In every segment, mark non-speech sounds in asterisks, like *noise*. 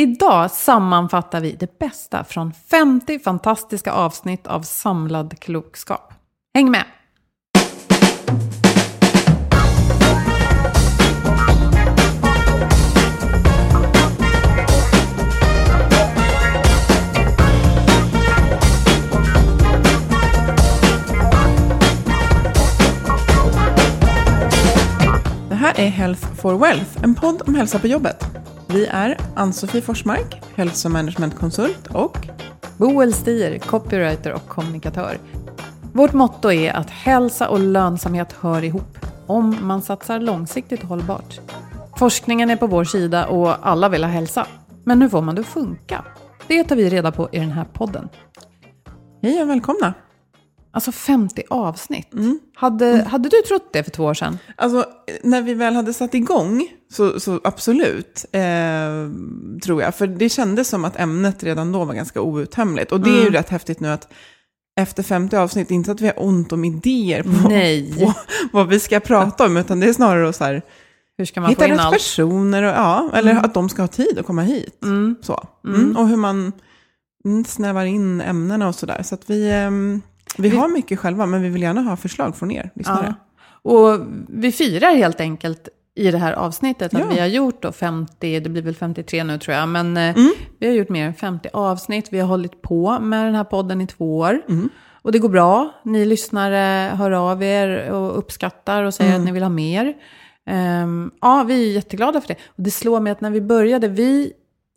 Idag sammanfattar vi det bästa från 50 fantastiska avsnitt av samlad klokskap. Häng med! Det här är Health for Wealth, en podd om hälsa på jobbet. Vi är Ann-Sofie Forsmark, hälsomanagementkonsult och Boel Stier, copywriter och kommunikatör. Vårt motto är att hälsa och lönsamhet hör ihop om man satsar långsiktigt och hållbart. Forskningen är på vår sida och alla vill ha hälsa. Men hur får man det att funka? Det tar vi reda på i den här podden. hej och välkomna. Alltså 50 avsnitt. Hade, hade du trott det för två år sedan? Alltså, när vi väl hade satt igång, så, så absolut, eh, tror jag. För det kändes som att ämnet redan då var ganska outtömligt. Och det är ju rätt häftigt nu att efter 50 avsnitt, inte att vi har ont om idéer på, på vad vi ska prata om, utan det är snarare så här, Hur ska man hitta få in rätt allt? personer, och, ja, eller att de ska ha tid att komma hit. Så. Mm. Och hur man mm, snävar in ämnena och sådär. Så att vi, ehm, vi har mycket själva, men vi vill gärna ha förslag från er lyssnare. Ja. Och vi firar helt enkelt i det här avsnittet att Ja. vi har gjort då 50, det blir väl 53 nu tror jag, men eh, Mm. vi har gjort mer än 50 avsnitt. Vi har hållit på med den här podden i två år. Mm. Och det går bra. Ni lyssnare hör av er och uppskattar och säger Mm. att ni vill ha mer. Ehm, ja, vi är jätteglada för det. Och det slår mig att när vi började, vi,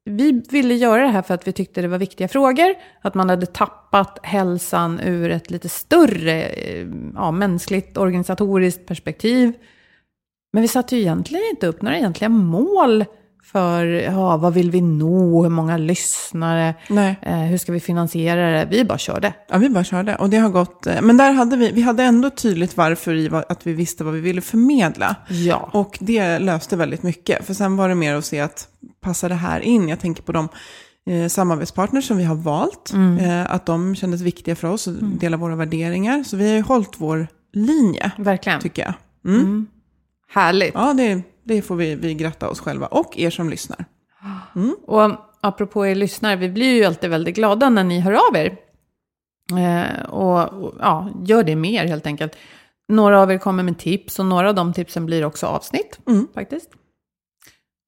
vi ville göra det här för att vi tyckte det var viktiga frågor. Att man hade tappat hälsan ur ett lite större, eh, ja, mänskligt, organisatoriskt perspektiv. Men vi satte ju egentligen inte upp några egentliga mål för ja, vad vill vi nå, hur många lyssnare, eh, hur ska vi finansiera det. Vi bara körde. Ja, vi bara körde. Och det har gått... eh, Men där hade vi, vi hade ändå tydligt varför i att vi visste vad vi ville förmedla. Ja. Och det löste väldigt mycket. För sen var det mer att se att passar det här in? Jag tänker på de eh, samarbetspartners som vi har valt. Eh, att de kändes viktiga för oss och dela våra värderingar. Så vi har ju hållit vår linje, Verkligen. tycker jag. Mm. Härligt. Ja, det, det får vi, vi gratta oss själva. Och er som lyssnar. Och apropå er lyssnare, vi blir ju alltid väldigt glada när ni hör av er. Eh, och, och ja, gör det mer helt enkelt. Några av er kommer med tips och några av de tipsen blir också avsnitt Mm. faktiskt.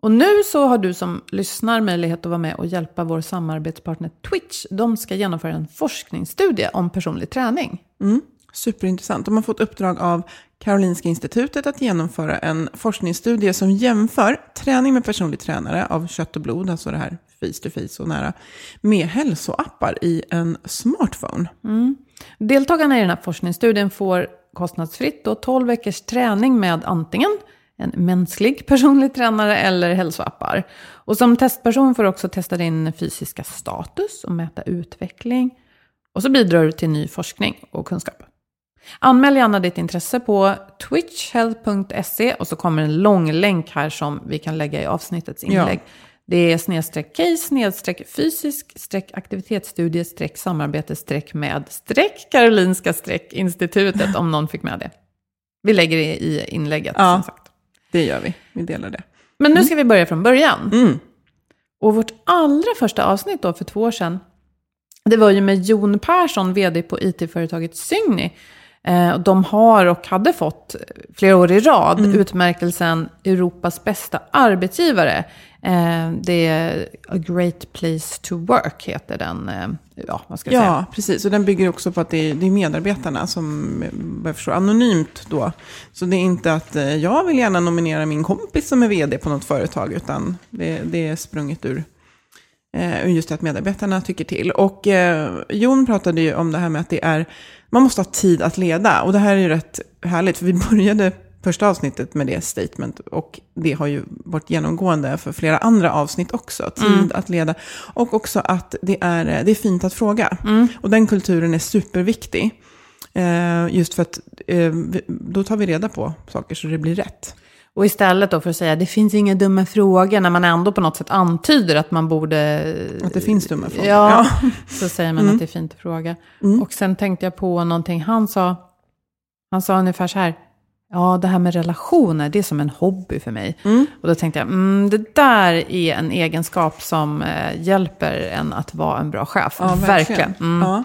Och nu så har du som lyssnar möjlighet att vara med och hjälpa vår samarbetspartner Twitch. De ska genomföra en forskningsstudie om personlig träning. Mm. Superintressant. De har fått uppdrag av Karolinska institutet att genomföra en forskningsstudie som jämför träning med personlig tränare av kött och blod, alltså det här face to face och nära, med hälsoappar i en smartphone. Mm. Deltagarna i den här forskningsstudien får kostnadsfritt då 12 veckors träning med antingen en mänsklig personlig tränare eller hälsoappar. Och som testperson får du också testa din fysiska status och mäta utveckling. Och så bidrar du till ny forskning och kunskap. Anmäl gärna ditt intresse på twitchhealth.se och så kommer en lång länk här som vi kan lägga i avsnittets inlägg. Det är snedstreck case, snedstreck fysisk, streck aktivitetsstudie, streck samarbete, streck med, streck Karolinska, streck institutet, om någon fick med det. Vi lägger det i inlägget, Ja. som sagt. Det gör vi, vi delar det. Men nu ska vi börja från början. Mm. Och vårt allra första avsnitt då för två år sedan, det var ju med Jon Persson, vd på it-företaget Sygni. Eh, och de har och hade fått flera år i rad utmärkelsen Europas bästa arbetsgivare. Eh, det är A Great Place to Work heter den, eh, ja vad ska jag säga? Ja, precis. Och den bygger också på att det är, det är medarbetarna som, jag förstår, anonymt då. Så det är inte att jag vill gärna nominera min kompis som är vd på något företag, utan det, det är sprunget ur just det att medarbetarna tycker till. Och eh, Jon pratade ju om det här med att det är, man måste ha tid att leda. Och det här är ju rätt härligt, för vi *laughs* började första avsnittet med det statement. Och det har ju varit genomgående för flera andra avsnitt också. Tid att leda. Och också att det är, det är fint att fråga. Och den kulturen är superviktig. Eh, just för att eh, då tar vi reda på saker så det blir rätt. Och istället då för att säga det finns inga dumma frågor, när man ändå på något sätt antyder att man borde... Att det finns dumma frågor. Ja, Ja. *laughs* så säger man att det är fint att fråga. Och sen tänkte jag på någonting han sa. Han sa ungefär så här. Ja, det här med relationer, det är som en hobby för mig. Och då tänkte jag, mm, det där är en egenskap som eh, hjälper en att vara en bra chef. Ja, verkligen. Mm. Ja.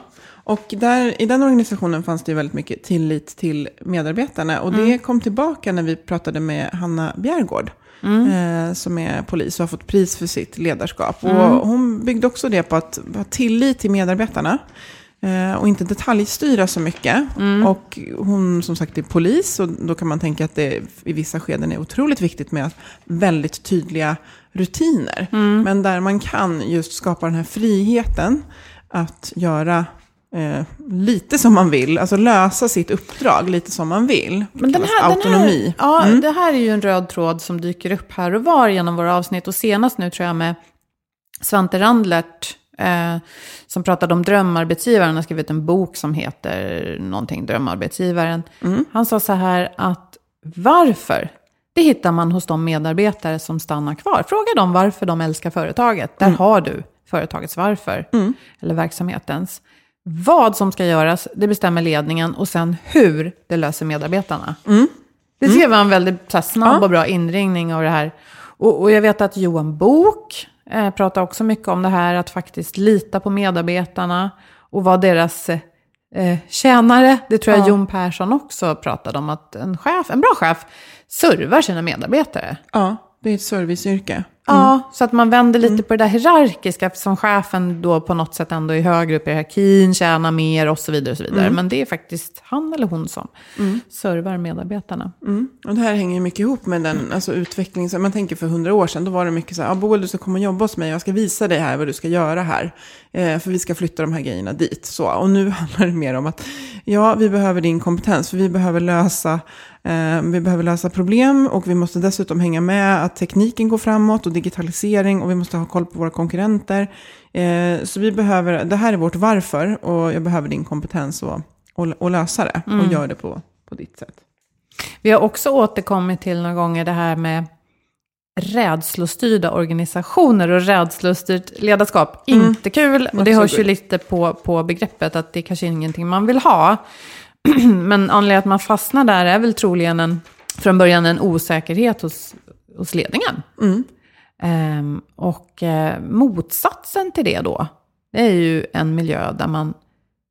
Och där, i den organisationen fanns det ju väldigt mycket tillit till medarbetarna. Och det kom tillbaka när vi pratade med Hanna Bjärgård. Eh, som är polis och har fått pris för sitt ledarskap. Och hon byggde också det på att ha tillit till medarbetarna. Eh, och inte detaljstyra så mycket. Och hon som sagt är polis. Och då kan man tänka att det i vissa skeden är otroligt viktigt med väldigt tydliga rutiner. Men där man kan just skapa den här friheten att göra eh, lite som man vill. Alltså lösa sitt uppdrag lite som man vill. Men den här, Autonomi. Den här, ja, det här är ju en röd tråd som dyker upp här och var genom våra avsnitt. Och senast nu tror jag med Svante Randlert, eh, som pratade om drömarbetsgivaren. Han har skrivit en bok som heter någonting, Drömarbetsgivaren. Han sa så här att varför? Det hittar man hos de medarbetare som stannar kvar. Fråga dem varför de älskar företaget. Där har du företagets varför, eller verksamhetens. Vad som ska göras, det bestämmer ledningen och sen hur det löser medarbetarna. Det tycker jag var en väldigt här, snabb och bra inringning av det här. Och, och jag vet att Johan Bok eh, pratar också mycket om det här, att faktiskt lita på medarbetarna och vara deras eh, tjänare. Det tror jag Ja. Jon Persson också pratade om, att en, chef, en bra chef servar sina medarbetare. Ja, det är ett serviceyrke. Ja, så att man vänder lite på det där hierarkiska, som chefen då på något sätt ändå är högre upp i hierarkin, tjänar mer och så vidare. Och så vidare. Men det är faktiskt han eller hon som servar medarbetarna. Mm. Och det här hänger ju mycket ihop med den alltså, utveckling som man tänker för hundra år sedan. Då var det mycket så här, ah, Boel du ska komma och jobba hos mig, jag ska visa dig här vad du ska göra här. Eh, för vi ska flytta de här grejerna dit. Så, och nu *laughs* handlar det mer om att, ja vi behöver din kompetens, för vi behöver lösa vi behöver lösa problem och vi måste dessutom hänga med att tekniken går framåt och digitalisering och vi måste ha koll på våra konkurrenter. Eh, så vi behöver, det här är vårt varför och jag behöver din kompetens och, och, och lösa det och gör det på, på ditt sätt. Vi har också återkommit till några gånger det här med rädslostyrda organisationer och rädslostyrt ledarskap. Inte kul, och det hörs ju lite på, på begreppet att det kanske är ingenting man vill ha. *clears throat* Men anledningen att man fastnar där är väl troligen en, från början en osäkerhet hos, hos ledningen. Ehm, och eh, motsatsen till det då, det är ju en miljö där man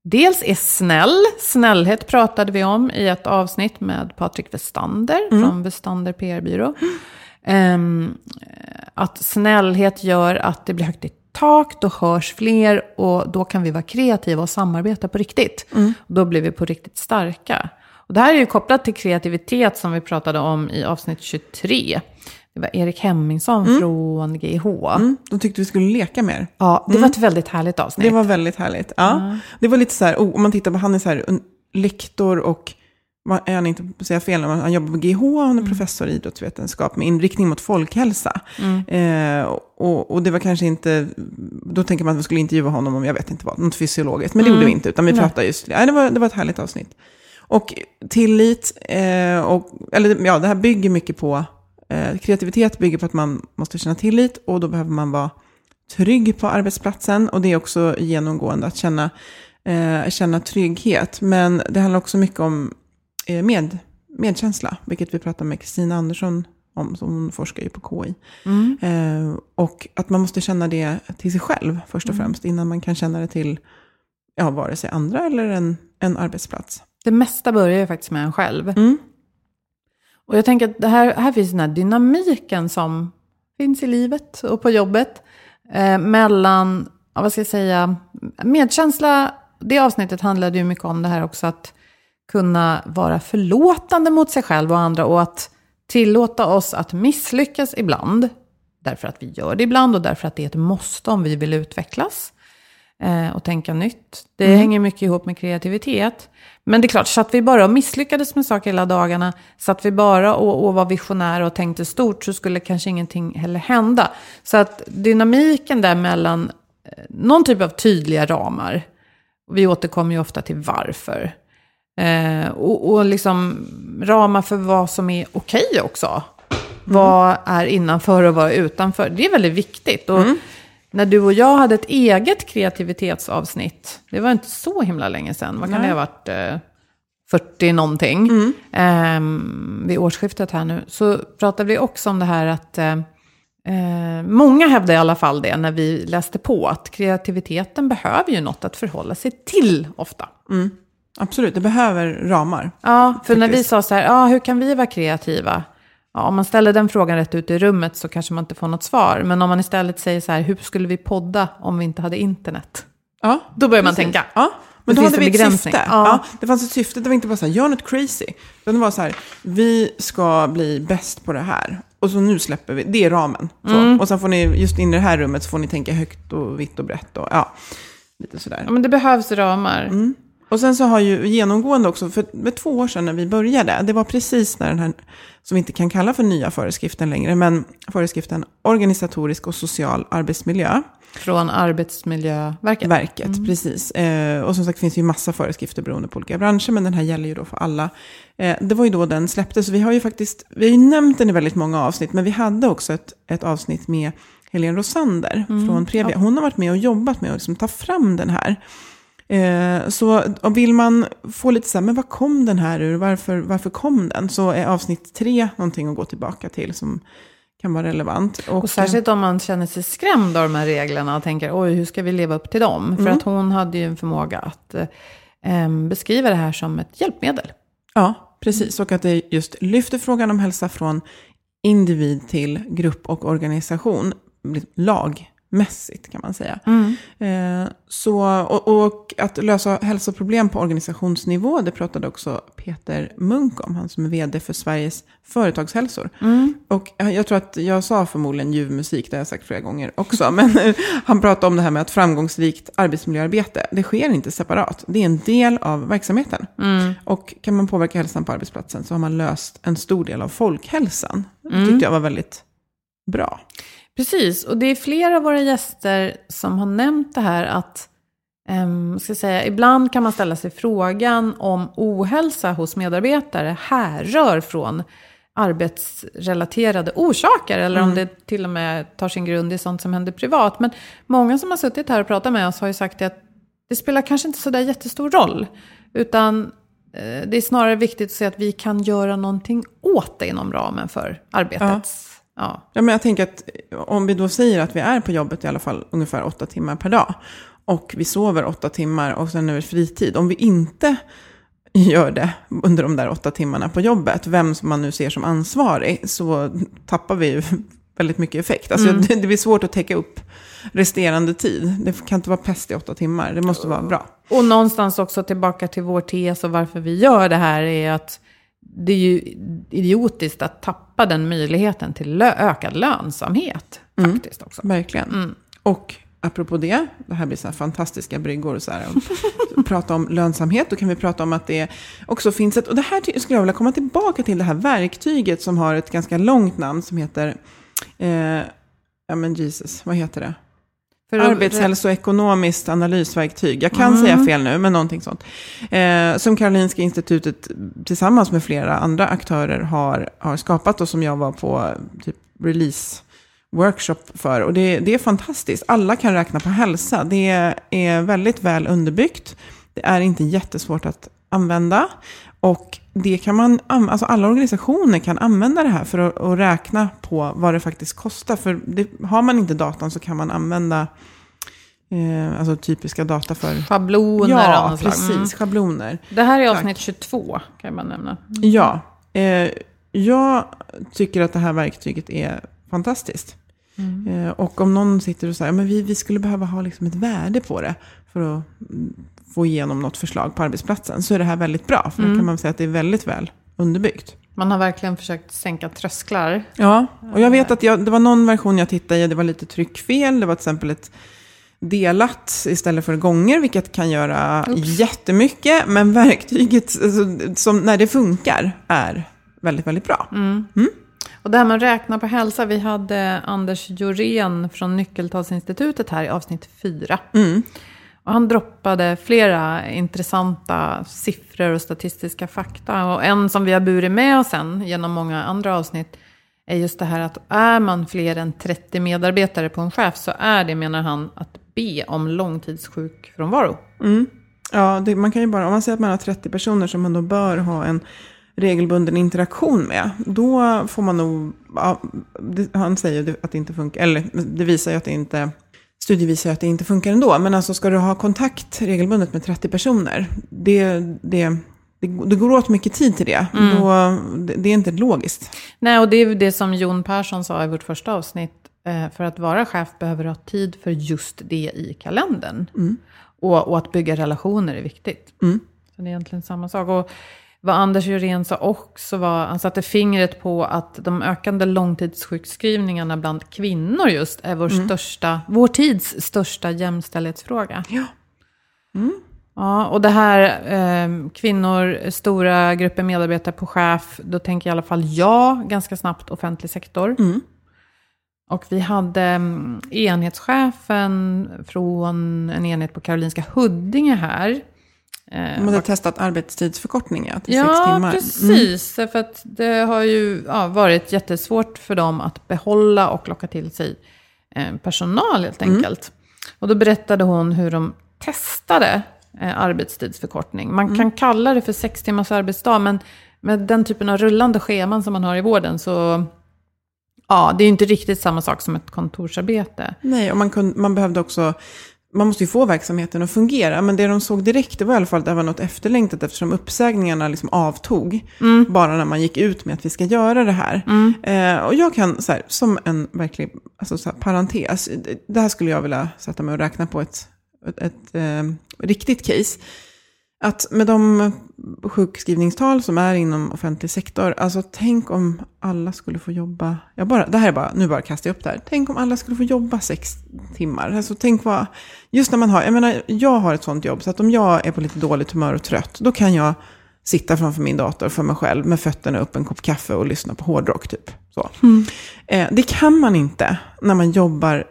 dels är snäll. Snällhet pratade vi om i ett avsnitt med Patrik Westander från Westander PR-byrå. Ehm, att snällhet gör att det blir högt i tak, då hörs fler och då kan vi vara kreativa och samarbeta på riktigt. Då blir vi på riktigt starka. Och det här är ju kopplat till kreativitet som vi pratade om i avsnitt 23. Det var Erik Hemmingsson från GH. Mm, de tyckte vi skulle leka mer. Ja, det var ett väldigt härligt avsnitt. Det var väldigt härligt. Ja. Det var lite så här, oh, om man tittar på, han är så här, lektor och, är han inte på säga fel, han jobbar på GH, han är professor i idrottsvetenskap med inriktning mot folkhälsa. Eh, och, och det var kanske inte, då tänker man att vi skulle intervjua honom om, jag vet inte vad, något fysiologiskt, men det gjorde vi inte, utan vi pratade just, det var, det var ett härligt avsnitt. Och tillit, eh, och, eller ja, det här bygger mycket på, eh, kreativitet bygger på att man måste känna tillit och då behöver man vara trygg på arbetsplatsen. Och det är också genomgående att känna, eh, känna trygghet. Men det handlar också mycket om med, medkänsla, vilket vi pratade med Kristina Andersson om, som hon forskar ju på KI. Mm. Eh, och att man måste känna det till sig själv först och Mm. främst, innan man kan känna det till ja, vare sig andra eller en, en arbetsplats. Det mesta börjar ju faktiskt med en själv. Mm. Och jag tänker att det här, här finns den här dynamiken som finns i livet och på jobbet. Eh, mellan, vad ska jag säga, medkänsla. Det avsnittet handlade ju mycket om det här också att kunna vara förlåtande mot sig själv och andra och att tillåta oss att misslyckas ibland. Därför att vi gör det ibland och därför att det är ett måste om vi vill utvecklas eh, och tänka nytt. Det hänger mycket ihop med kreativitet. Men det är klart, satt vi bara och misslyckades med saker hela dagarna, satt vi bara och, och var visionära och tänkte stort så skulle kanske ingenting heller hända. Så att dynamiken där mellan eh, någon typ av tydliga ramar, vi återkommer ju ofta till varför, eh, och, och liksom ramar för vad som är okej också. Vad är innanför och vad är utanför? Det är väldigt viktigt. Och när du och jag hade ett eget kreativitetsavsnitt, det var inte så himla länge sedan, vad kan det ha varit? Eh, 40 någonting, ehm, vid årsskiftet här nu, så pratade vi också om det här att eh, eh, många hävdade i alla fall det när vi läste på, att kreativiteten behöver ju något att förhålla sig till ofta. Absolut, det behöver ramar. Ja, för när vi Faktiskt. sa så här, ja, hur kan vi vara kreativa? Ja, om man ställer den frågan rätt ut i rummet så kanske man inte får något svar. Men om man istället säger så här, hur skulle vi podda om vi inte hade internet? Ja, Då börjar man precis. tänka. Ja, men Det då hade vi ett syfte. Ja. Ja. det fanns ett syfte, det var inte bara så här, gör något crazy. Utan det var så här, vi ska bli bäst på det här. Och så nu släpper vi, det är ramen. Mm. Och sen får ni, just in i det här rummet så får ni tänka högt och vitt och brett. Och, ja, lite sådär. Ja, men det behövs ramar. Mm. Och sen så har ju genomgående också, för två år sedan när vi började, det var precis när den här, som vi inte kan kalla för nya föreskriften längre, men föreskriften organisatorisk och social arbetsmiljö, Från Arbetsmiljöverket. verket, precis. Eh, och som sagt finns ju massa föreskrifter beroende på olika branscher, men den här gäller ju då för alla. Eh, det var ju då den släpptes, vi har ju faktiskt, vi har ju nämnt den i väldigt många avsnitt, men vi hade också ett, ett avsnitt med Helene Rosander från Previa. Hon har varit med och jobbat med att liksom ta fram den här. Eh, så vill man få lite så här, men vad kom den här ur, varför, varför kom den? Så är avsnitt tre någonting att gå tillbaka till som kan vara relevant. Och, Och särskilt om man känner sig skrämd av de här reglerna och tänker, oj, hur ska vi leva upp till dem? För att hon hade ju en förmåga att eh, beskriva det här som ett hjälpmedel. Ja, precis. Och att det just lyfter frågan om hälsa från individ till grupp och organisation, lagmässigt kan man säga. Eh, så, och, och att lösa hälsoproblem på organisationsnivå, det pratade också Peter Munk om, han som är vd för Sveriges företagshälsor. Och jag jag tror att jag sa förmodligen ljuv musik, det har jag sagt flera gånger också, *laughs* men eh, han pratade om det här med att framgångsrikt arbetsmiljöarbete, det sker inte separat, det är en del av verksamheten. Och kan man påverka hälsan på arbetsplatsen så har man löst en stor del av folkhälsan. Det tyckte jag var väldigt bra. Precis, och det är flera av våra gäster som har nämnt det här att ehm, ska säga, ibland kan man ställa sig frågan om ohälsa hos medarbetare härrör från arbetsrelaterade orsaker eller om det till och med tar sin grund i sånt som händer privat. Men många som har suttit här och pratat med oss har ju sagt att det spelar kanske inte så där jättestor roll. Utan eh, det är snarare viktigt att se att vi kan göra någonting åt det inom ramen för arbetets... Ja. Ja, men jag tänker att om vi då säger att vi är på jobbet i alla fall ungefär åtta timmar per dag och vi sover åtta timmar och sen är det fritid. Om vi inte *laughs* gör det under de där åtta timmarna på jobbet, vem som man nu ser som ansvarig, så tappar vi ju *laughs* väldigt mycket effekt. Alltså, det, det blir svårt att täcka upp resterande tid. Det kan inte vara pest i åtta timmar, det måste vara bra. Och någonstans också tillbaka till vår tes och varför vi gör det här är att det är ju idiotiskt att tappa den möjligheten till lö- ökad lönsamhet. Faktiskt också. Verkligen. Och apropå det, det här blir så här fantastiska bryggor. Så här, och *laughs* prata om lönsamhet, då kan vi prata om att det också finns ett, och det här skulle jag vilja komma tillbaka till, det här verktyget som har ett ganska långt namn som heter, eh, ja men Jesus, vad heter det? För Arbetshälsoekonomiskt analysverktyg. Jag kan Mm. säga fel nu, men någonting sånt. Eh, som Karolinska institutet tillsammans med flera andra aktörer har, har skapat och som jag var på typ release workshop för. Och det, det är fantastiskt. Alla kan räkna på hälsa. Det är väldigt väl underbyggt. Det är inte jättesvårt att använda. Och det kan man, an- alltså alla organisationer kan använda det här för att, att räkna på vad det faktiskt kostar. För det, har man inte datan så kan man använda eh, alltså typiska data för... Schabloner Ja, precis. Mm. Schabloner. Det här är Tack. avsnitt 22, kan man nämna. Ja, eh, jag tycker att det här verktyget är fantastiskt. Eh, och om någon sitter och säger men vi, vi skulle behöva ha liksom ett värde på det för att mm, få igenom något förslag på arbetsplatsen så är det här väldigt bra. För då kan man säga att det är väldigt väl underbyggt. Man har verkligen försökt sänka trösklar. Ja, och jag vet att jag, det var någon version jag tittade i, det var lite tryckfel. Det var till exempel ett delat istället för gånger, vilket kan göra jättemycket. Men verktyget, alltså, som, när det funkar, är väldigt, väldigt bra. Och det här med att räkna på hälsa, vi hade Anders Jorén från Nyckeltalsinstitutet här i avsnitt 4. Mm. Och han droppade flera intressanta siffror och statistiska fakta. Och en som vi har burit med oss sen genom många andra avsnitt är just det här att är man fler än 30 medarbetare på en chef så är det, menar han, att be om långtidssjukfrånvaro. Mm. Ja, det, man kan ju bara, om man säger att man har 30 personer som man då bör ha en regelbunden interaktion med, då får man nog, ja, det, han säger att det inte funkar, eller det visar ju att det inte, studier visar att det inte funkar ändå, men alltså ska du ha kontakt regelbundet med 30 personer, det, det, det, det går åt mycket tid till det, då, det, det är inte logiskt. Nej, och det är det som Jon Persson sa i vårt första avsnitt. Eh, För att vara chef behöver du ha tid för just det i kalendern. Och, och att bygga relationer är viktigt. Så det är egentligen samma sak. Och vad Anders Jurén sa också var, han satte fingret på att de ökande långtidssjukskrivningarna bland kvinnor just är vår, största, vår tids största jämställdhetsfråga. Ja. Ja, och det här eh, kvinnor, stora grupper medarbetare på chef, då tänker i alla fall jag ganska snabbt offentlig sektor. Och vi hade mm, enhetschefen från en enhet på Karolinska Huddinge här. Eh, De hade testat arbetstidsförkortning ja, till sex Ja, timmar. Mm. precis. För att det har ju ja, varit jättesvårt för dem att behålla och locka till sig eh, personal helt Mm. enkelt. Och då berättade hon hur de testade eh, arbetstidsförkortning. Man Mm. kan kalla det för sex timmars arbetsdag, men med den typen av rullande scheman som man har i vården så Ja, det är ju inte riktigt samma sak som ett kontorsarbete. Nej, och man, kunde, man behövde också... Man måste ju få verksamheten att fungera, men det de såg direkt det var i alla fall att det var något efterlängtat eftersom uppsägningarna liksom avtog. Bara när man gick ut med att vi ska göra det här. Eh, och jag kan, så här, som en verklig alltså, så här, parentes, det här skulle jag vilja sätta mig och räkna på ett, ett, ett eh, riktigt case. Att med de sjukskrivningstal som är inom offentlig sektor, alltså tänk om alla skulle få jobba, jag bara, det här är bara, nu bara kastar jag upp det här, tänk om alla skulle få jobba sex timmar. Alltså tänk vad, just när man har, jag menar, jag har ett sånt jobb, så att om jag är på lite dåligt humör och trött, då kan jag sitta framför min dator för mig själv med fötterna upp, en kopp kaffe och lyssna på hårdrock typ. Så. Eh, det kan man inte när man jobbar mm,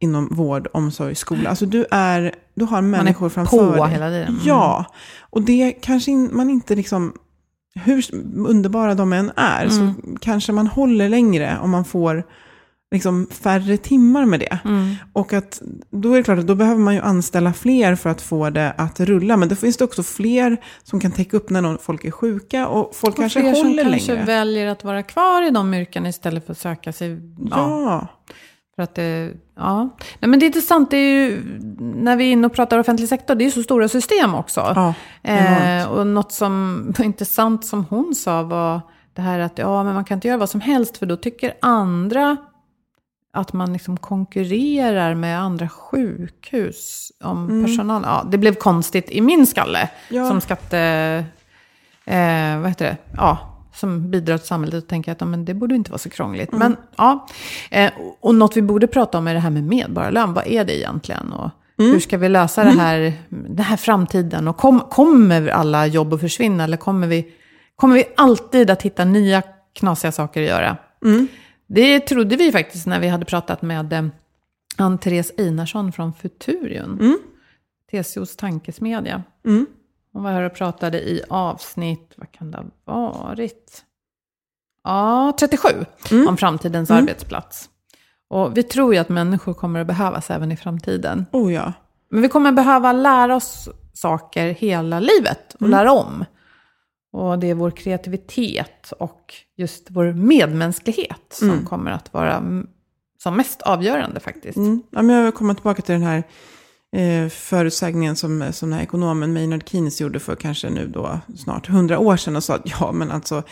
inom vård, omsorg, skola. Alltså du, är, du har människor på framför dig. hela tiden. Mm. Ja, och det kanske man inte liksom, hur underbara de än är, Mm. så kanske man håller längre om man får liksom färre timmar med det. Mm. Och att då är det klart att då behöver man ju anställa fler för att få det att rulla. Men det finns det också fler som kan täcka upp när någon, folk är sjuka och folk Och kanske fler som håller kanske längre. väljer att vara kvar i de yrkena istället för att söka sig... Ja. Ja. För att det, ja. Nej, men det är intressant, det är ju, när vi är inne och pratar offentlig sektor, det är ju så stora system också. Ja, eh, och något som var *laughs* intressant som hon sa var det här att ja, men man kan inte göra vad som helst för då tycker andra att man liksom konkurrerar med andra sjukhus om personal. Ja, det blev konstigt i min skalle Ja. som skatte... Eh, vad heter det? Ja, som bidrar till samhället. Och tänker att ja, men det borde inte vara så krångligt. Men ja, eh, och- något vi borde prata om är det här med medborgarlön. Vad är det egentligen? Och hur ska vi lösa det här, den här framtiden? Och kom, kommer alla jobb att försvinna? Eller kommer vi, kommer vi alltid att hitta nya knasiga saker att göra? Det trodde vi faktiskt när vi hade pratat med eh, Ann-Therese Einarsson från Futurion. Mm. TCOs tankesmedja. Mm. Hon var här och pratade i avsnitt, vad kan det ha varit? Ja, 37, Mm. om framtidens arbetsplats. Och vi tror ju att människor kommer att behövas även i framtiden. Oh ja. Men vi kommer behöva lära oss saker hela livet och lära om. Och det är vår kreativitet och just vår medmänsklighet som kommer att vara som mest avgörande faktiskt. Mm. Ja, men jag vill komma tillbaka till den här eh, förutsägningen som, som den här ekonomen Maynard Keynes gjorde för kanske nu då snart hundra år sedan och sa att ja, men alltså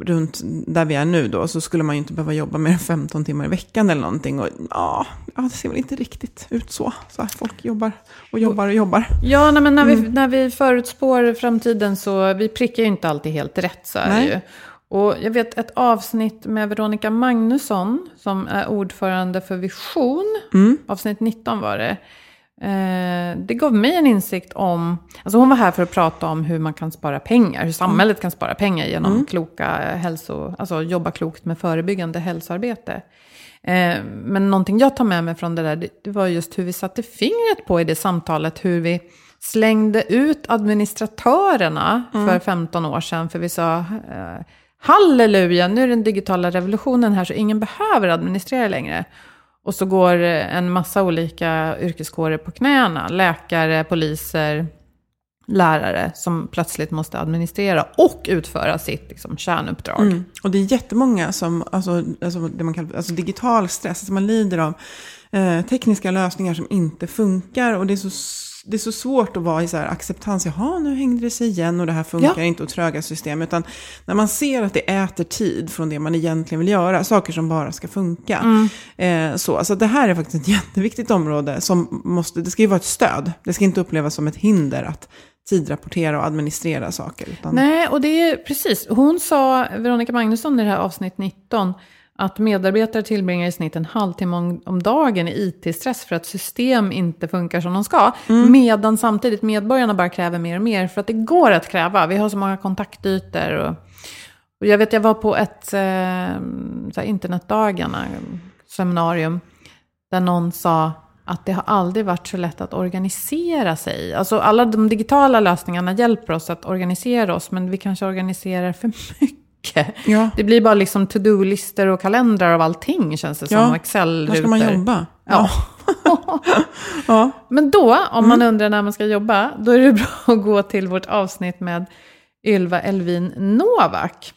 runt där vi är nu då så skulle man ju inte behöva jobba mer än 15 timmar i veckan eller någonting. Och ja, ja det ser väl inte riktigt ut så. så här, folk jobbar och jobbar och jobbar. Ja, nej, men när, Mm. vi, när vi förutspår framtiden så vi prickar ju inte alltid helt rätt så är det ju. Och jag vet ett avsnitt med Veronica Magnusson som är ordförande för Vision. Mm. Avsnitt 19 var det. Eh, det gav mig en insikt om, alltså hon var här för att prata om hur man kan spara pengar, hur samhället kan spara pengar genom Mm. kloka hälso, alltså jobba klokt med förebyggande hälsoarbete. Eh, men någonting jag tar med mig från det där, det, var just hur vi satte fingret på i det samtalet, hur vi slängde ut administratörerna för 15 år sedan, för vi sa eh, halleluja, nu är den digitala revolutionen här så ingen behöver administrera längre. Och så går en massa olika yrkeskårer på knäna, läkare, poliser, lärare som plötsligt måste administrera och utföra sitt liksom, kärnuppdrag. Mm. Och det är jättemånga som, alltså, alltså det man kallar alltså digital stress, alltså man lider av eh, tekniska lösningar som inte funkar. Och det är så, det är så svårt att vara i så här acceptans, jaha nu hängde det sig igen och det här funkar Ja. inte och tröga system. Utan när man ser att det äter tid från det man egentligen vill göra, saker som bara ska funka. Eh, så, alltså det här är faktiskt ett *laughs* jätteviktigt område som måste, det ska ju vara ett stöd. Det ska inte upplevas som ett hinder att tidrapportera och administrera saker. Utan, Nej, och det är precis. Hon sa, Veronica Magnusson i det här avsnitt 19, att medarbetare tillbringar i snitt en halvtimme om, dagen i IT-stress för att system inte funkar som de ska. Medan samtidigt medborgarna bara kräver mer och mer för att det går att kräva. Vi har så många kontaktytor. Och, och jag vet, jag var på ett eh, internetdagarna, seminarium, där någon sa att det har aldrig varit så lätt att organisera sig. Alltså alla de digitala lösningarna hjälper oss att organisera oss, men vi kanske organiserar för mycket. Ja. Det blir bara liksom to-do-listor och kalendrar av allting, känns det som. Ja, Excel-rutor. Var ska man jobba? Ja. Ja. *laughs* Men då, om Mm. man undrar när man ska jobba, då är det bra *laughs* att gå till vårt avsnitt med Ylva Elvin Novak.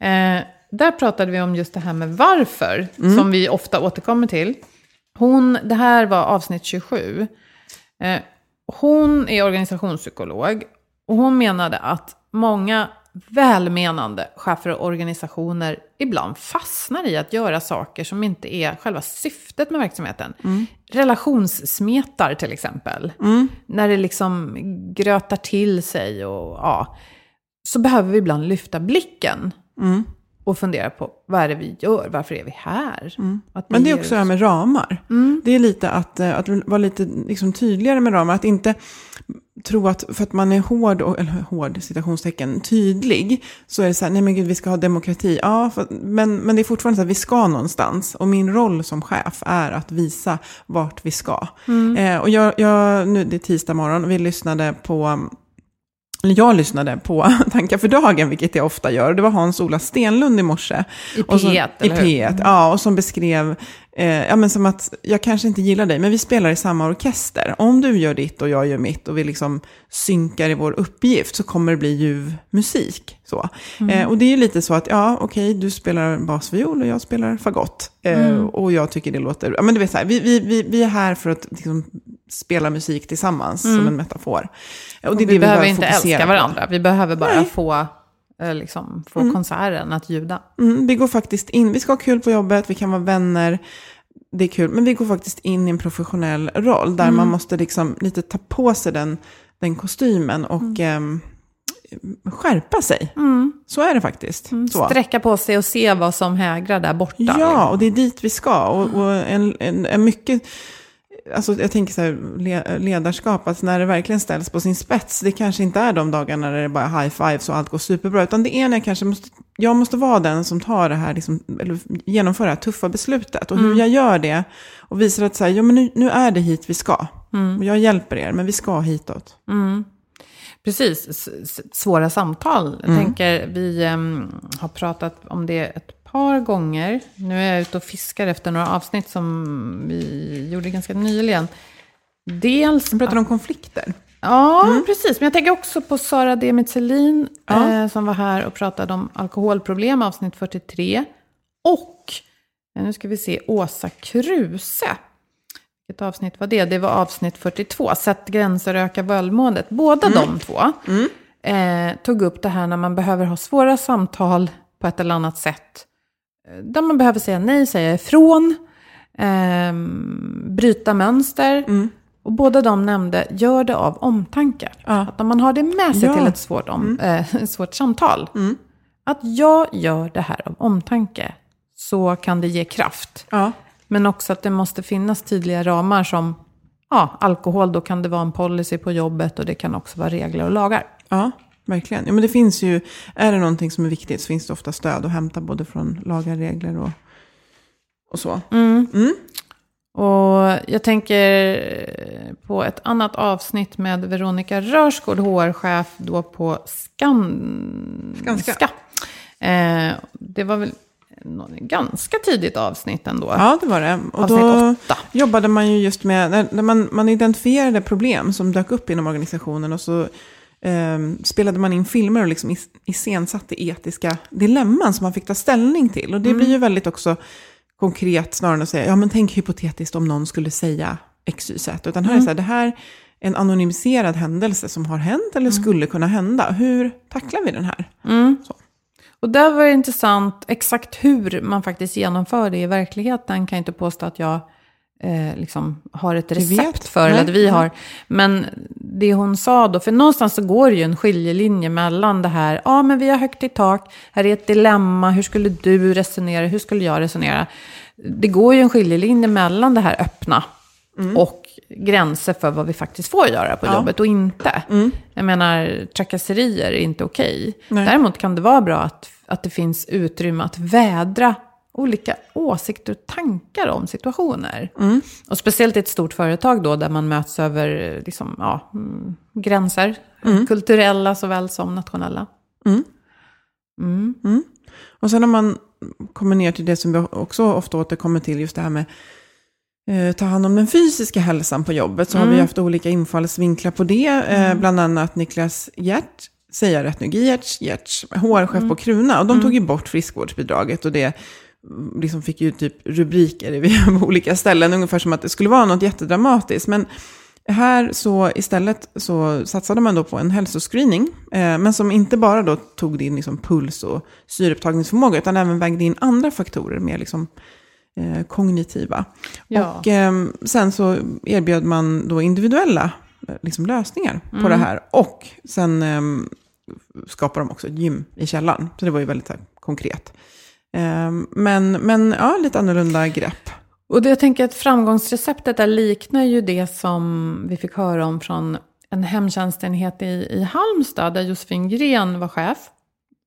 Eh, där pratade vi om just det här med varför, Mm. som vi ofta återkommer till. Hon, det här var avsnitt 27. Eh, hon är organisationspsykolog och hon menade att många välmenande chefer och organisationer ibland fastnar i att göra saker som inte är själva syftet med verksamheten. Relationssmetar till exempel. När det liksom grötar till sig och ja. Så behöver vi ibland lyfta blicken. Och fundera på vad är det vi gör, varför är vi här? Att vi Men det är också det här oss- med ramar. Det är lite att, eh, att vara lite liksom tydligare med ramar. Att inte tro att för att man är hård, och, eller hård citationstecken, tydlig, så är det så här, nej men gud vi ska ha demokrati. Ja, för, men, men det är fortfarande så att vi ska någonstans. Och min roll som chef är att visa vart vi ska. Eh, och jag, jag, nu, det är tisdag morgon vi lyssnade på jag lyssnade på *laughs* Tankar för dagen, vilket jag ofta gör. Det var Hans-Ola Stenlund i morse. I Och som- P1, I eller hur? P1, ja. Och som beskrev, eh, ja men som att, jag kanske inte gillar dig, men vi spelar i samma orkester. Om du gör ditt och jag gör mitt och vi liksom synkar i vår uppgift så kommer det bli ljuv musik. Så. Eh, och det är ju lite så att, ja okej, du spelar basviol och jag spelar fagott. Eh, Och jag tycker det låter, ja men du vet så här, vi, vi, vi, vi är här för att liksom, spela musik tillsammans som en metafor. Och det är det vi behöver inte älska på. varandra, vi behöver bara Nej. få, eh, liksom, få konserten att ljuda. Mm, vi går faktiskt in, vi ska ha kul på jobbet, vi kan vara vänner, det är kul, men vi går faktiskt in i en professionell roll där man måste liksom lite ta på sig den, den kostymen och ehm, skärpa sig. Så är det faktiskt. Så. Sträcka på sig och se vad som hägrar där borta. Ja, liksom. och det är dit vi ska. Och, och en, en, en mycket, alltså jag tänker så här, le- ledarskap, att när det verkligen ställs på sin spets, det kanske inte är de dagarna när det bara är high fives och allt går superbra, utan det är när jag kanske måste jag måste vara den som tar det här, liksom, eller genomför det här tuffa beslutet. Och Mm. hur jag gör det och visar att så här, ja, men nu, nu är det hit vi ska. Mm. Och jag hjälper er, men vi ska hitåt. Precis, s- s- svåra samtal. Jag tänker, vi em, har pratat om det ett par gånger. Nu är jag ute och fiskar efter några avsnitt som vi gjorde ganska nyligen. Dels... Vi pratar om konflikter. Ja, precis. Men jag tänker också på Sara Demit Selin Ja. eh, som var här och pratade om alkoholproblem, avsnitt 43. Och, eh, nu ska vi se, Åsa Kruse. Vilket avsnitt var det? Det var avsnitt 42, Sätt gränser och öka välmåendet. Båda de två eh, tog upp det här när man behöver ha svåra samtal på ett eller annat sätt. Eh, Där man behöver säga nej, säga ifrån, ehm, bryta mönster. Och båda de nämnde, gör det av omtanke. Ja. Att om man har det med sig Ja. till ett svårt, om, eh, *laughs* svårt samtal. Att jag gör det här av omtanke. Så kan det ge kraft. Ja. Men också att det måste finnas tydliga ramar som ja, alkohol, då kan det vara en policy på jobbet och det kan också vara regler och lagar. Ja, verkligen. Ja, men det finns ju, är det någonting som är viktigt så finns det ofta stöd att hämta både från lagar, regler och, och så. Och jag tänker på ett annat avsnitt med Veronica Rörsgård, HR-chef då på Skan... Skanska. Ska. Eh, det var väl nå- ganska tidigt avsnitt ändå. Ja, det var det. Och Avsnitt då åtta. jobbade man ju just med, när man, man identifierade problem som dök upp inom organisationen och så ehm, spelade man in filmer och liksom is, iscensatte etiska dilemman som man fick ta ställning till. Och det blir ju väldigt också konkret snarare än att säga, ja men tänk hypotetiskt om någon skulle säga X, Y, Z. Utan här är det så här, det här är en anonymiserad händelse som har hänt eller skulle kunna hända. Hur tacklar vi den här? Så. Och där var det intressant exakt hur man faktiskt genomför det i verkligheten. Kan jag inte påstå att jag eh, liksom har ett recept för, eller Nej. att vi har. Men det hon sa då, för någonstans så går det ju en skiljelinje mellan det här, ja men vi har högt i tak, här är ett dilemma, hur skulle du resonera, hur skulle jag resonera? Det går ju en skiljelinje mellan det här öppna och gränser för vad vi faktiskt får göra på Mm. Ja. Mm. jobbet och inte. Jag menar, trakasserier är inte okej. Nej. Däremot kan det vara bra att, att det finns utrymme att vädra olika åsikter och tankar om situationer. Mm. Och speciellt i ett stort företag då, där man möts över liksom, ja, mm, gränser. Mm. Kulturella såväl som nationella. Och sen när man kommer ner till det som vi också ofta återkommer till, just det här med eh, ta hand om den fysiska hälsan på jobbet, så har vi haft olika infallsvinklar på det. Eh, bland annat Niklas Hjert, säger jag rätt nu, Giertz, Giertz, HR-chef på Kruna. Och de tog ju bort friskvårdsbidraget och det mm, liksom fick ju typ rubriker via *laughs* olika ställen, ungefär som att det skulle vara något jättedramatiskt. Men här så istället så satsade man då på en hälsoscreening, eh, men som inte bara då tog in liksom puls och syreupptagningsförmåga, utan även vägde in andra faktorer, mer liksom eh, kognitiva. Ja. Och eh, sen så erbjöd man då individuella eh, liksom, lösningar på det här. Och sen eh, skapade de också ett gym i källaren, så det var ju väldigt här, konkret. Eh, men, men ja, lite annorlunda grepp. Och det, jag tänker att framgångsreceptet där liknar ju det som vi fick höra om från en hemtjänstenhet i, i Halmstad, där Josefin Gren var chef.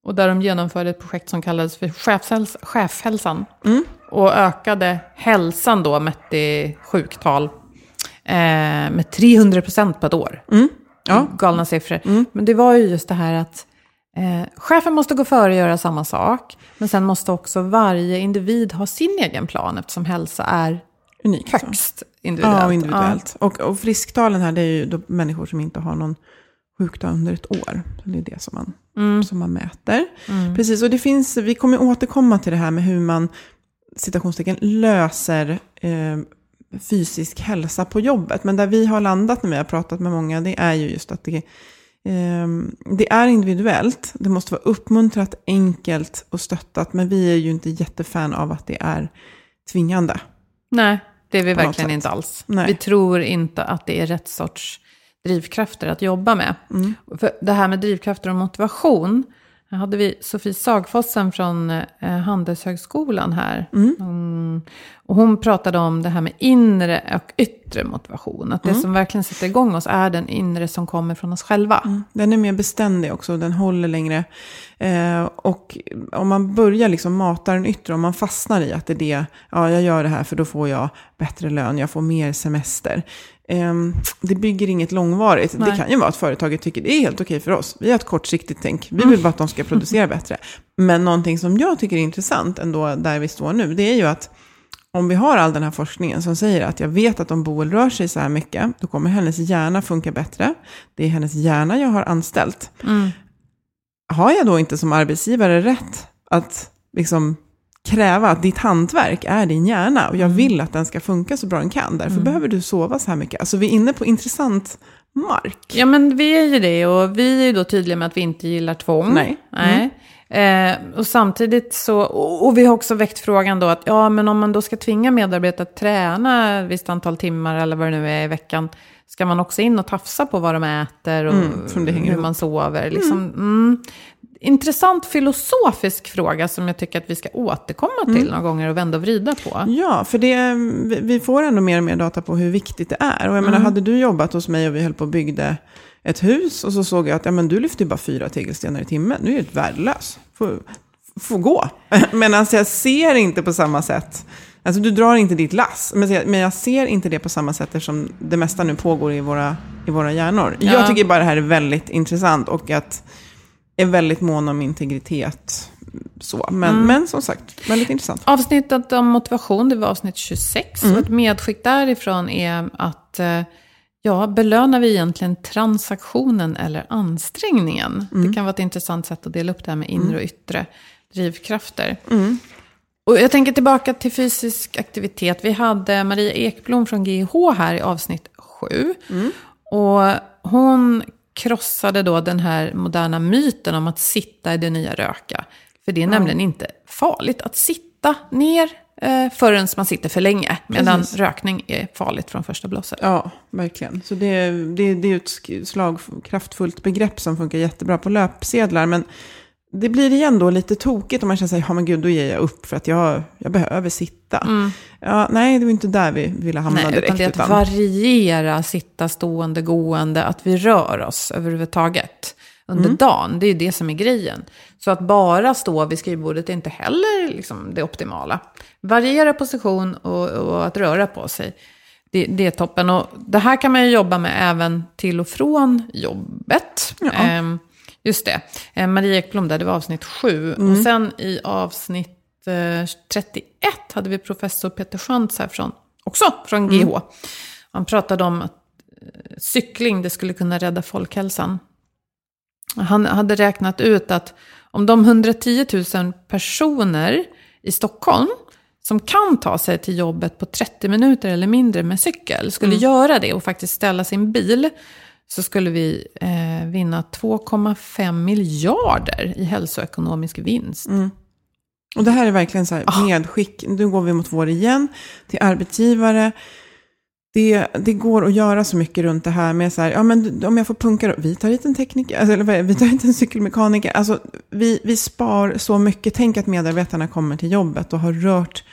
Och där de genomförde ett projekt som kallades för chefshäls chefhälsan. Och ökade hälsan då, mätt i sjuktal, eh, med 300 procent på ett år. Ja. Galna siffror. Men det var ju just det här att eh, chefen måste gå före och göra samma sak. Men sen måste också varje individ ha sin egen plan eftersom hälsa är Unikt. så. högst individuellt. Ja, och individuellt. Och, och frisktalen här, det är ju då människor som inte har någon sjukdom under ett år. Så det är det som man, som man mäter. Precis, och det finns, vi kommer återkomma till det här med hur man, citationstecken, löser eh, fysisk hälsa på jobbet. Men där vi har landat när vi har pratat med många, det är ju just att det, det är individuellt. Det måste vara uppmuntrat, enkelt och stöttat. Men vi är ju inte jättefan av att det är tvingande. Nej, det är vi verkligen inte alls. Nej. Vi tror inte att det är rätt sorts drivkrafter att jobba med. Mm. För det här med drivkrafter och motivation, här hade vi Sofie Sagfossen från eh, Handelshögskolan här. Mm. Och hon pratade om det här med inre och yttre motivation. Att det som verkligen sätter igång oss är den inre som kommer från oss själva. Den är mer beständig också, den håller längre. Eh, och om man börjar liksom mata den yttre, om man fastnar i att det är det, ja jag gör det här för då får jag bättre lön, jag får mer semester. Eh, det bygger inget långvarigt. Nej. Det kan ju vara att företaget tycker det är helt okej för oss. Vi har ett kortsiktigt tänk, vi vill bara att de ska producera bättre. Men någonting som jag tycker är intressant ändå, där vi står nu, det är ju att om vi har all den här forskningen som säger att jag vet att om Boel rör sig så här mycket, då kommer hennes hjärna funka bättre. Det är hennes hjärna jag har anställt. Har jag då inte som arbetsgivare rätt att liksom kräva att ditt hantverk är din hjärna och jag vill att den ska funka så bra den kan. Därför behöver du sova så här mycket. Alltså vi är inne på intressant mark. Ja, men vi är ju det. Och vi är ju då tydliga med att vi inte gillar tvång. Nej. Nej. Eh, och samtidigt så, och, och vi har också väckt frågan då att, ja men om man då ska tvinga medarbetare att träna ett visst antal timmar eller vad det nu är i veckan, ska man också in och tafsa på vad de äter och Mm, hur ihop. man sover? Liksom, mm. Intressant filosofisk fråga som jag tycker att vi ska återkomma till några gånger och vända och vrida på. Ja, för det, vi- får ändå mer och mer data på hur viktigt det är. Och jag menar, hade du jobbat hos mig och vi höll på och byggde ett hus och så såg jag att ja, men du lyfter bara fyra tegelstenar i timmen. Nu är du värdelös. Får, får gå. *laughs* Men alltså jag ser inte på samma sätt. Alltså du drar inte ditt lass. Men jag, men jag ser inte det på samma sätt eftersom det mesta nu pågår i våra, i våra hjärnor. Ja. Jag tycker bara det här är väldigt intressant och att är väldigt mån om integritet. Så. Men, men som sagt, väldigt intressant. Avsnittet om motivation, det var avsnitt 26. Och ett medskick därifrån är att eh, ja, belönar vi egentligen transaktionen eller ansträngningen? Det kan vara ett intressant sätt att dela upp det här med inre och yttre drivkrafter. Och jag tänker tillbaka till fysisk aktivitet. Vi hade Maria Ekblom från GH här i avsnitt 7. Och hon krossade då den här moderna myten om att sitta är det nya röka. För det är nämligen inte farligt att sitta ner eh, förrän man sitter för länge. Medan Precis. rökning är farligt från första blåset. Ja, verkligen. Så det, det, det är ett slagkraftfullt begrepp som funkar jättebra på löpsedlar. Men det blir igen då lite tokigt om man känner sig, ja men gud, då ger jag upp för att jag, jag behöver sitta. Ja, nej, det var inte där vi ville hamna Nej, direkt. utan att variera, sitta, stående, gående, att vi rör oss överhuvudtaget under dagen. Det är ju det som är grejen. Så att bara stå vid skrivbordet är inte heller liksom det optimala. Variera position och, och att röra på sig. Det, det är toppen. Och det här kan man ju jobba med även till och från jobbet. Ehm, just det. Ehm, Maria Ekblom där, det var avsnitt 7. Och sen i avsnitt eh, 31 hade vi professor Peter Schantz här från, också från GH. Han pratade om att eh, cykling, det skulle kunna rädda folkhälsan. Han hade räknat ut att om de 110 000 personer i Stockholm som kan ta sig till jobbet på 30 minuter eller mindre med cykel skulle göra det och faktiskt ställa sin bil så skulle vi eh, vinna 2,5 miljarder i hälsoekonomisk vinst. Och det här är verkligen så här medskick. Nu går vi mot vår igen. Till arbetsgivare. Det, det går att göra så mycket runt det här med så här, ja men om jag får punka då, vi tar hit en tekniker, alltså, eller vi tar hit en cykelmekaniker. Alltså vi, vi spar så mycket. Tänk att medarbetarna kommer till jobbet och har rört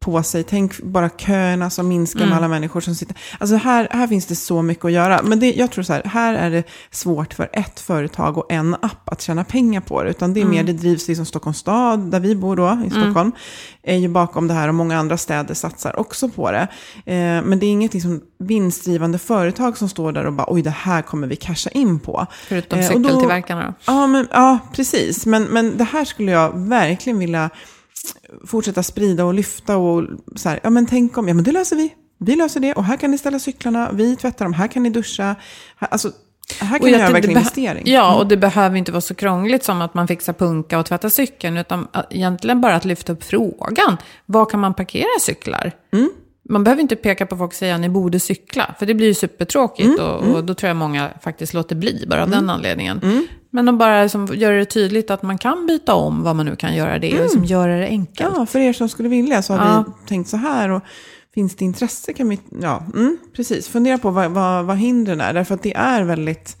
på sig. Tänk bara köerna som minskar med alla människor som sitter. Alltså här, här finns det så mycket att göra. Men det, jag tror så här, här är det svårt för ett företag och en app att tjäna pengar på det. Utan det är mer, det drivs liksom Stockholms stad, där vi bor då, i Stockholm, är ju bakom det här och många andra städer satsar också på det. Eh, men det är inget liksom vinstdrivande företag som står där och bara, oj det här kommer vi casha in på. Förutom Eh, cykeltillverkarna då. Ja, men, ja precis. Men, men det här skulle jag verkligen vilja fortsätta sprida och lyfta och så här, ja men tänk om, ja men det löser vi. Vi löser det och här kan ni ställa cyklarna, vi tvättar dem, här kan ni duscha. Här, alltså, här kan Och göra verkligen investering. Ja, och det behöver inte vara så krångligt som att man fixar punka och tvättar cykeln. Utan att- egentligen bara att lyfta upp frågan. Var kan man parkera cyklar? Mm. Man behöver inte peka på folk och säga ni borde cykla. För det blir ju supertråkigt. Mm, och, och då tror jag många faktiskt låter bli, bara av den anledningen. Mm. Men de bara liksom gör det tydligt att man kan byta om vad man nu kan göra det. Och liksom göra det enkelt. Mm. Ja, för er som skulle vilja så har Ja. vi tänkt så här. Och finns det intresse kan vi, ja, mm, precis. Fundera på vad, vad, vad hindren är. Därför att det är väldigt,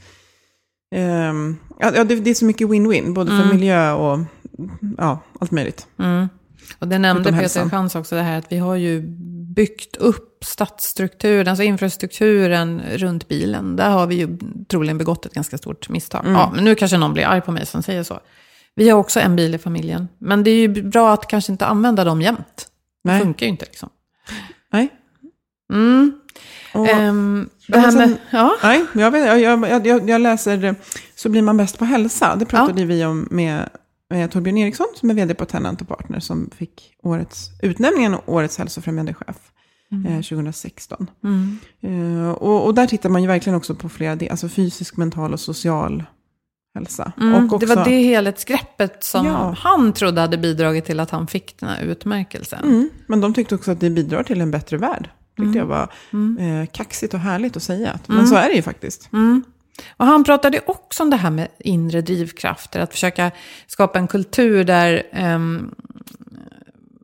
ehm, ja, det, det är så mycket win-win. Både Mm. för miljö och ja, allt möjligt. Och det nämnde Peter. Chans också, det här att vi har ju byggt upp stadsstrukturen, alltså infrastrukturen runt bilen. Där har vi ju troligen begått ett ganska stort misstag. Mm. Ja, men nu kanske någon blir arg på mig som säger så. Vi har också en bil i familjen. Men det är ju bra att kanske inte använda dem jämt. Det Nej. funkar ju inte liksom. Nej. Mm. Och, Ehm, det men här med, sen- ja. Nej, jag, vet, jag, jag, jag, jag läser Så blir man bäst på hälsa. Det pratade vi om med Torbjörn Eriksson som är vd på Tenant Partner som fick årets, utnämningen Årets hälsofrämjande chef eh, 2016. Mm. Eh, och, och där tittar man ju verkligen också på flera delar, alltså fysisk, mental och social hälsa. Mm, och också, Det var det helhetsgreppet som Ja. han trodde hade bidragit till att han fick den här utmärkelsen. Mm, men de tyckte också att det bidrar till en bättre värld. tyckte Mm. jag var eh, kaxigt och härligt att säga. Men så är det ju faktiskt. Mm. Och han pratade också om det här med inre drivkrafter, att försöka skapa en kultur där, ehm,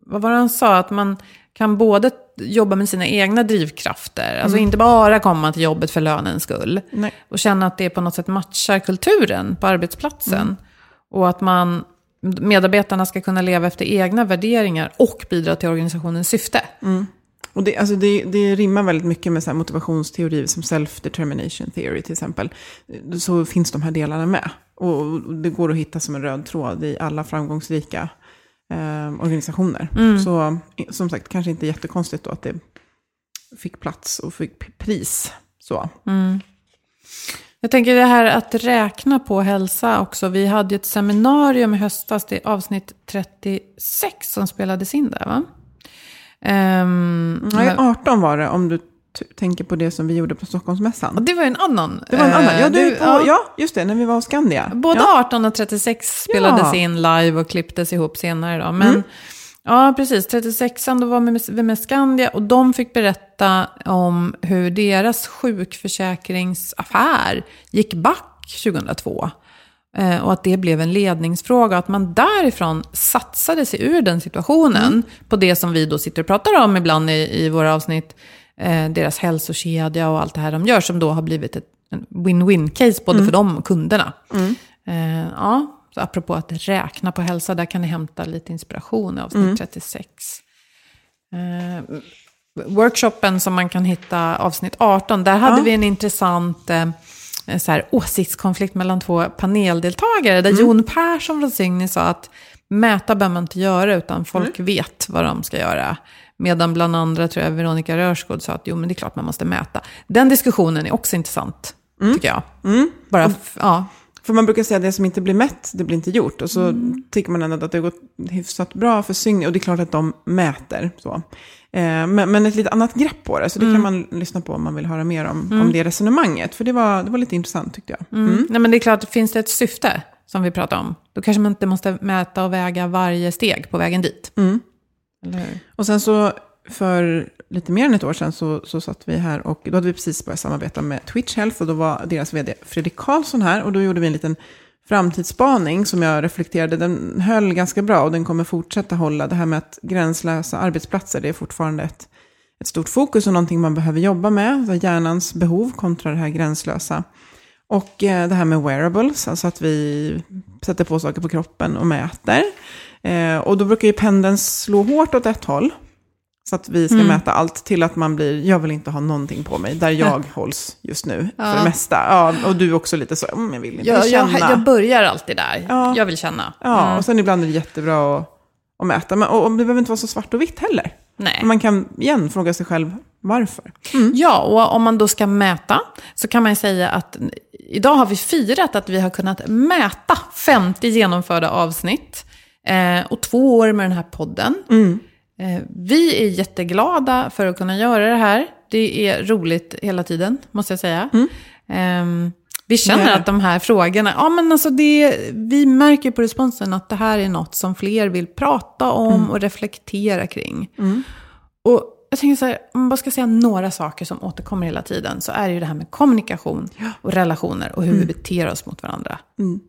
vad var det han sa, att man kan både jobba med sina egna drivkrafter, alltså inte bara komma till jobbet för lönens skull, Nej. och känna att det på något sätt matchar kulturen på arbetsplatsen. Och att man, medarbetarna ska kunna leva efter egna värderingar och bidra till organisationens syfte. Och det, alltså det, det rimmar väldigt mycket med så motivationsteorier som self-determination theory till exempel. Så finns de här delarna med. Och det går att hitta som en röd tråd i alla framgångsrika eh, organisationer. Så i- som sagt, kanske inte jättekonstigt då att det fick plats och fick pris. Så. Jag tänker det här att räkna på hälsa också. Vi hade ju ett seminarium i höstas, det är avsnitt 36 som spelades in där va? Ehm, Nej, men- 18 var det om du tänker på det som vi gjorde på Stockholmsmässan. det var en annan. Det var en annan. Ja, eh, du, på, ja. ja, just det, när vi var hos Skandia. Både ja. 18 och 36 spelades in live och klipptes ihop senare då. Men Mm. ja, precis. 36 då var vi med Skandia och de fick berätta om hur deras sjukförsäkringsaffär gick back 2002. Eh, Och att det blev en ledningsfråga. Att man därifrån satsade sig ur den situationen. Mm. På det som vi då sitter och pratar om ibland i, i våra avsnitt. Eh, deras hälsokedja och allt det här de gör. Som då har blivit ett win-win-case både för dem och kunderna. Eh, ja, så apropå att räkna på hälsa. Där kan ni hämta lite inspiration i avsnitt 36. Eh, workshopen som man kan hitta avsnitt 18, där hade Ja. vi en intressant eh, så här, åsiktskonflikt mellan två paneldeltagare. Där Jon Persson från Signy sa att mäta behöver man inte göra, utan folk vet vad de ska göra. Medan bland andra, tror jag, Veronica Rörsgård sa att jo, men det är klart man måste mäta. Den diskussionen är också intressant, tycker jag. Bara, f- ja. För man brukar säga att det som inte blir mätt, det blir inte gjort. Och så Mm. tycker man ändå att det har gått hyfsat bra för Signy. Och det är klart att de mäter. Så. Eh, men, men ett lite annat grepp på det. Så det Mm. kan man lyssna på om man vill höra mer om, om det resonemanget. För det var, det var lite intressant tyckte jag. Mm. Nej, men det är klart, finns det ett syfte som vi pratar om, då kanske man inte måste mäta och väga varje steg på vägen dit. Mm. Och sen så för lite mer än ett år sedan så, så satt vi här och då hade vi precis börjat samarbeta med Twitch Health och då var deras vd Fredrik Karlsson här och då gjorde vi en liten framtidsspaning som jag reflekterade, den höll ganska bra och den kommer fortsätta hålla. Det här med att gränslösa arbetsplatser, det är fortfarande ett, ett stort fokus och någonting man behöver jobba med. Så hjärnans behov kontra det här gränslösa. Och eh, det här med wearables, alltså att vi sätter på saker på kroppen och mäter. Eh, och då brukar ju pendeln slå hårt åt ett håll. Så att vi ska Mm. mäta allt till att man blir, jag vill inte ha någonting på mig, där jag hålls just nu Ja. för det mesta. Ja, och du också lite så, mm, jag vill inte Jag, jag, känna. jag börjar alltid där. Ja. Jag vill känna. ja, Mm. och sen ibland är det jättebra att, att mäta. Men, och, och det behöver inte vara så svart och vitt heller. Nej. Man kan igen fråga sig själv varför. Ja, och om man då ska mäta så kan man säga att idag har vi firat att vi har kunnat mäta 50 genomförda avsnitt eh, och två år med den här podden. Eh, vi är jätteglada för att kunna göra det här. Det är roligt hela tiden, måste jag säga. Ehm, vi känner att de här frågorna, ja men alltså det, vi märker på responsen att det här är något som fler vill prata om och reflektera kring. Och jag tänker så här, om man bara ska säga några saker som återkommer hela tiden, så är det ju det här med kommunikation och relationer och hur vi beter oss mot varandra.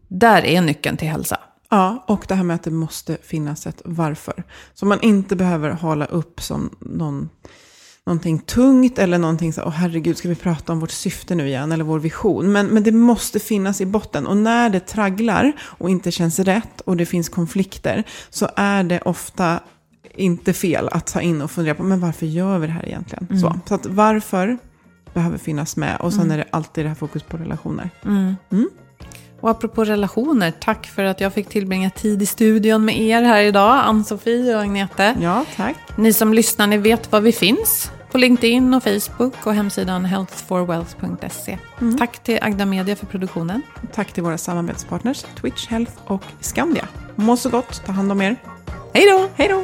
Där är nyckeln till hälsa. Ja, och det här med att det måste finnas ett varför. Så man inte behöver hala upp som någon, någonting tungt eller någonting så åh herregud, ska vi prata om vårt syfte nu igen, eller vår vision. Men, men det måste finnas i botten. Och när det tragglar och inte känns rätt och det finns konflikter, så är det ofta inte fel att ta in och fundera på, men varför gör vi det här egentligen? Mm. Så, så att varför behöver finnas med och sen är det alltid det här fokus på relationer. Och apropå relationer, tack för att jag fick tillbringa tid i studion med er här idag, Ann-Sofie och Agnete. Ja, tack. Ni som lyssnar, ni vet var vi finns. På LinkedIn och Facebook och hemsidan healthforwealth.se. Tack till Agda Media för produktionen. Tack till våra samarbetspartners Twitch Health och Skandia. Må så gott, ta hand om er. Hej då! Hej då!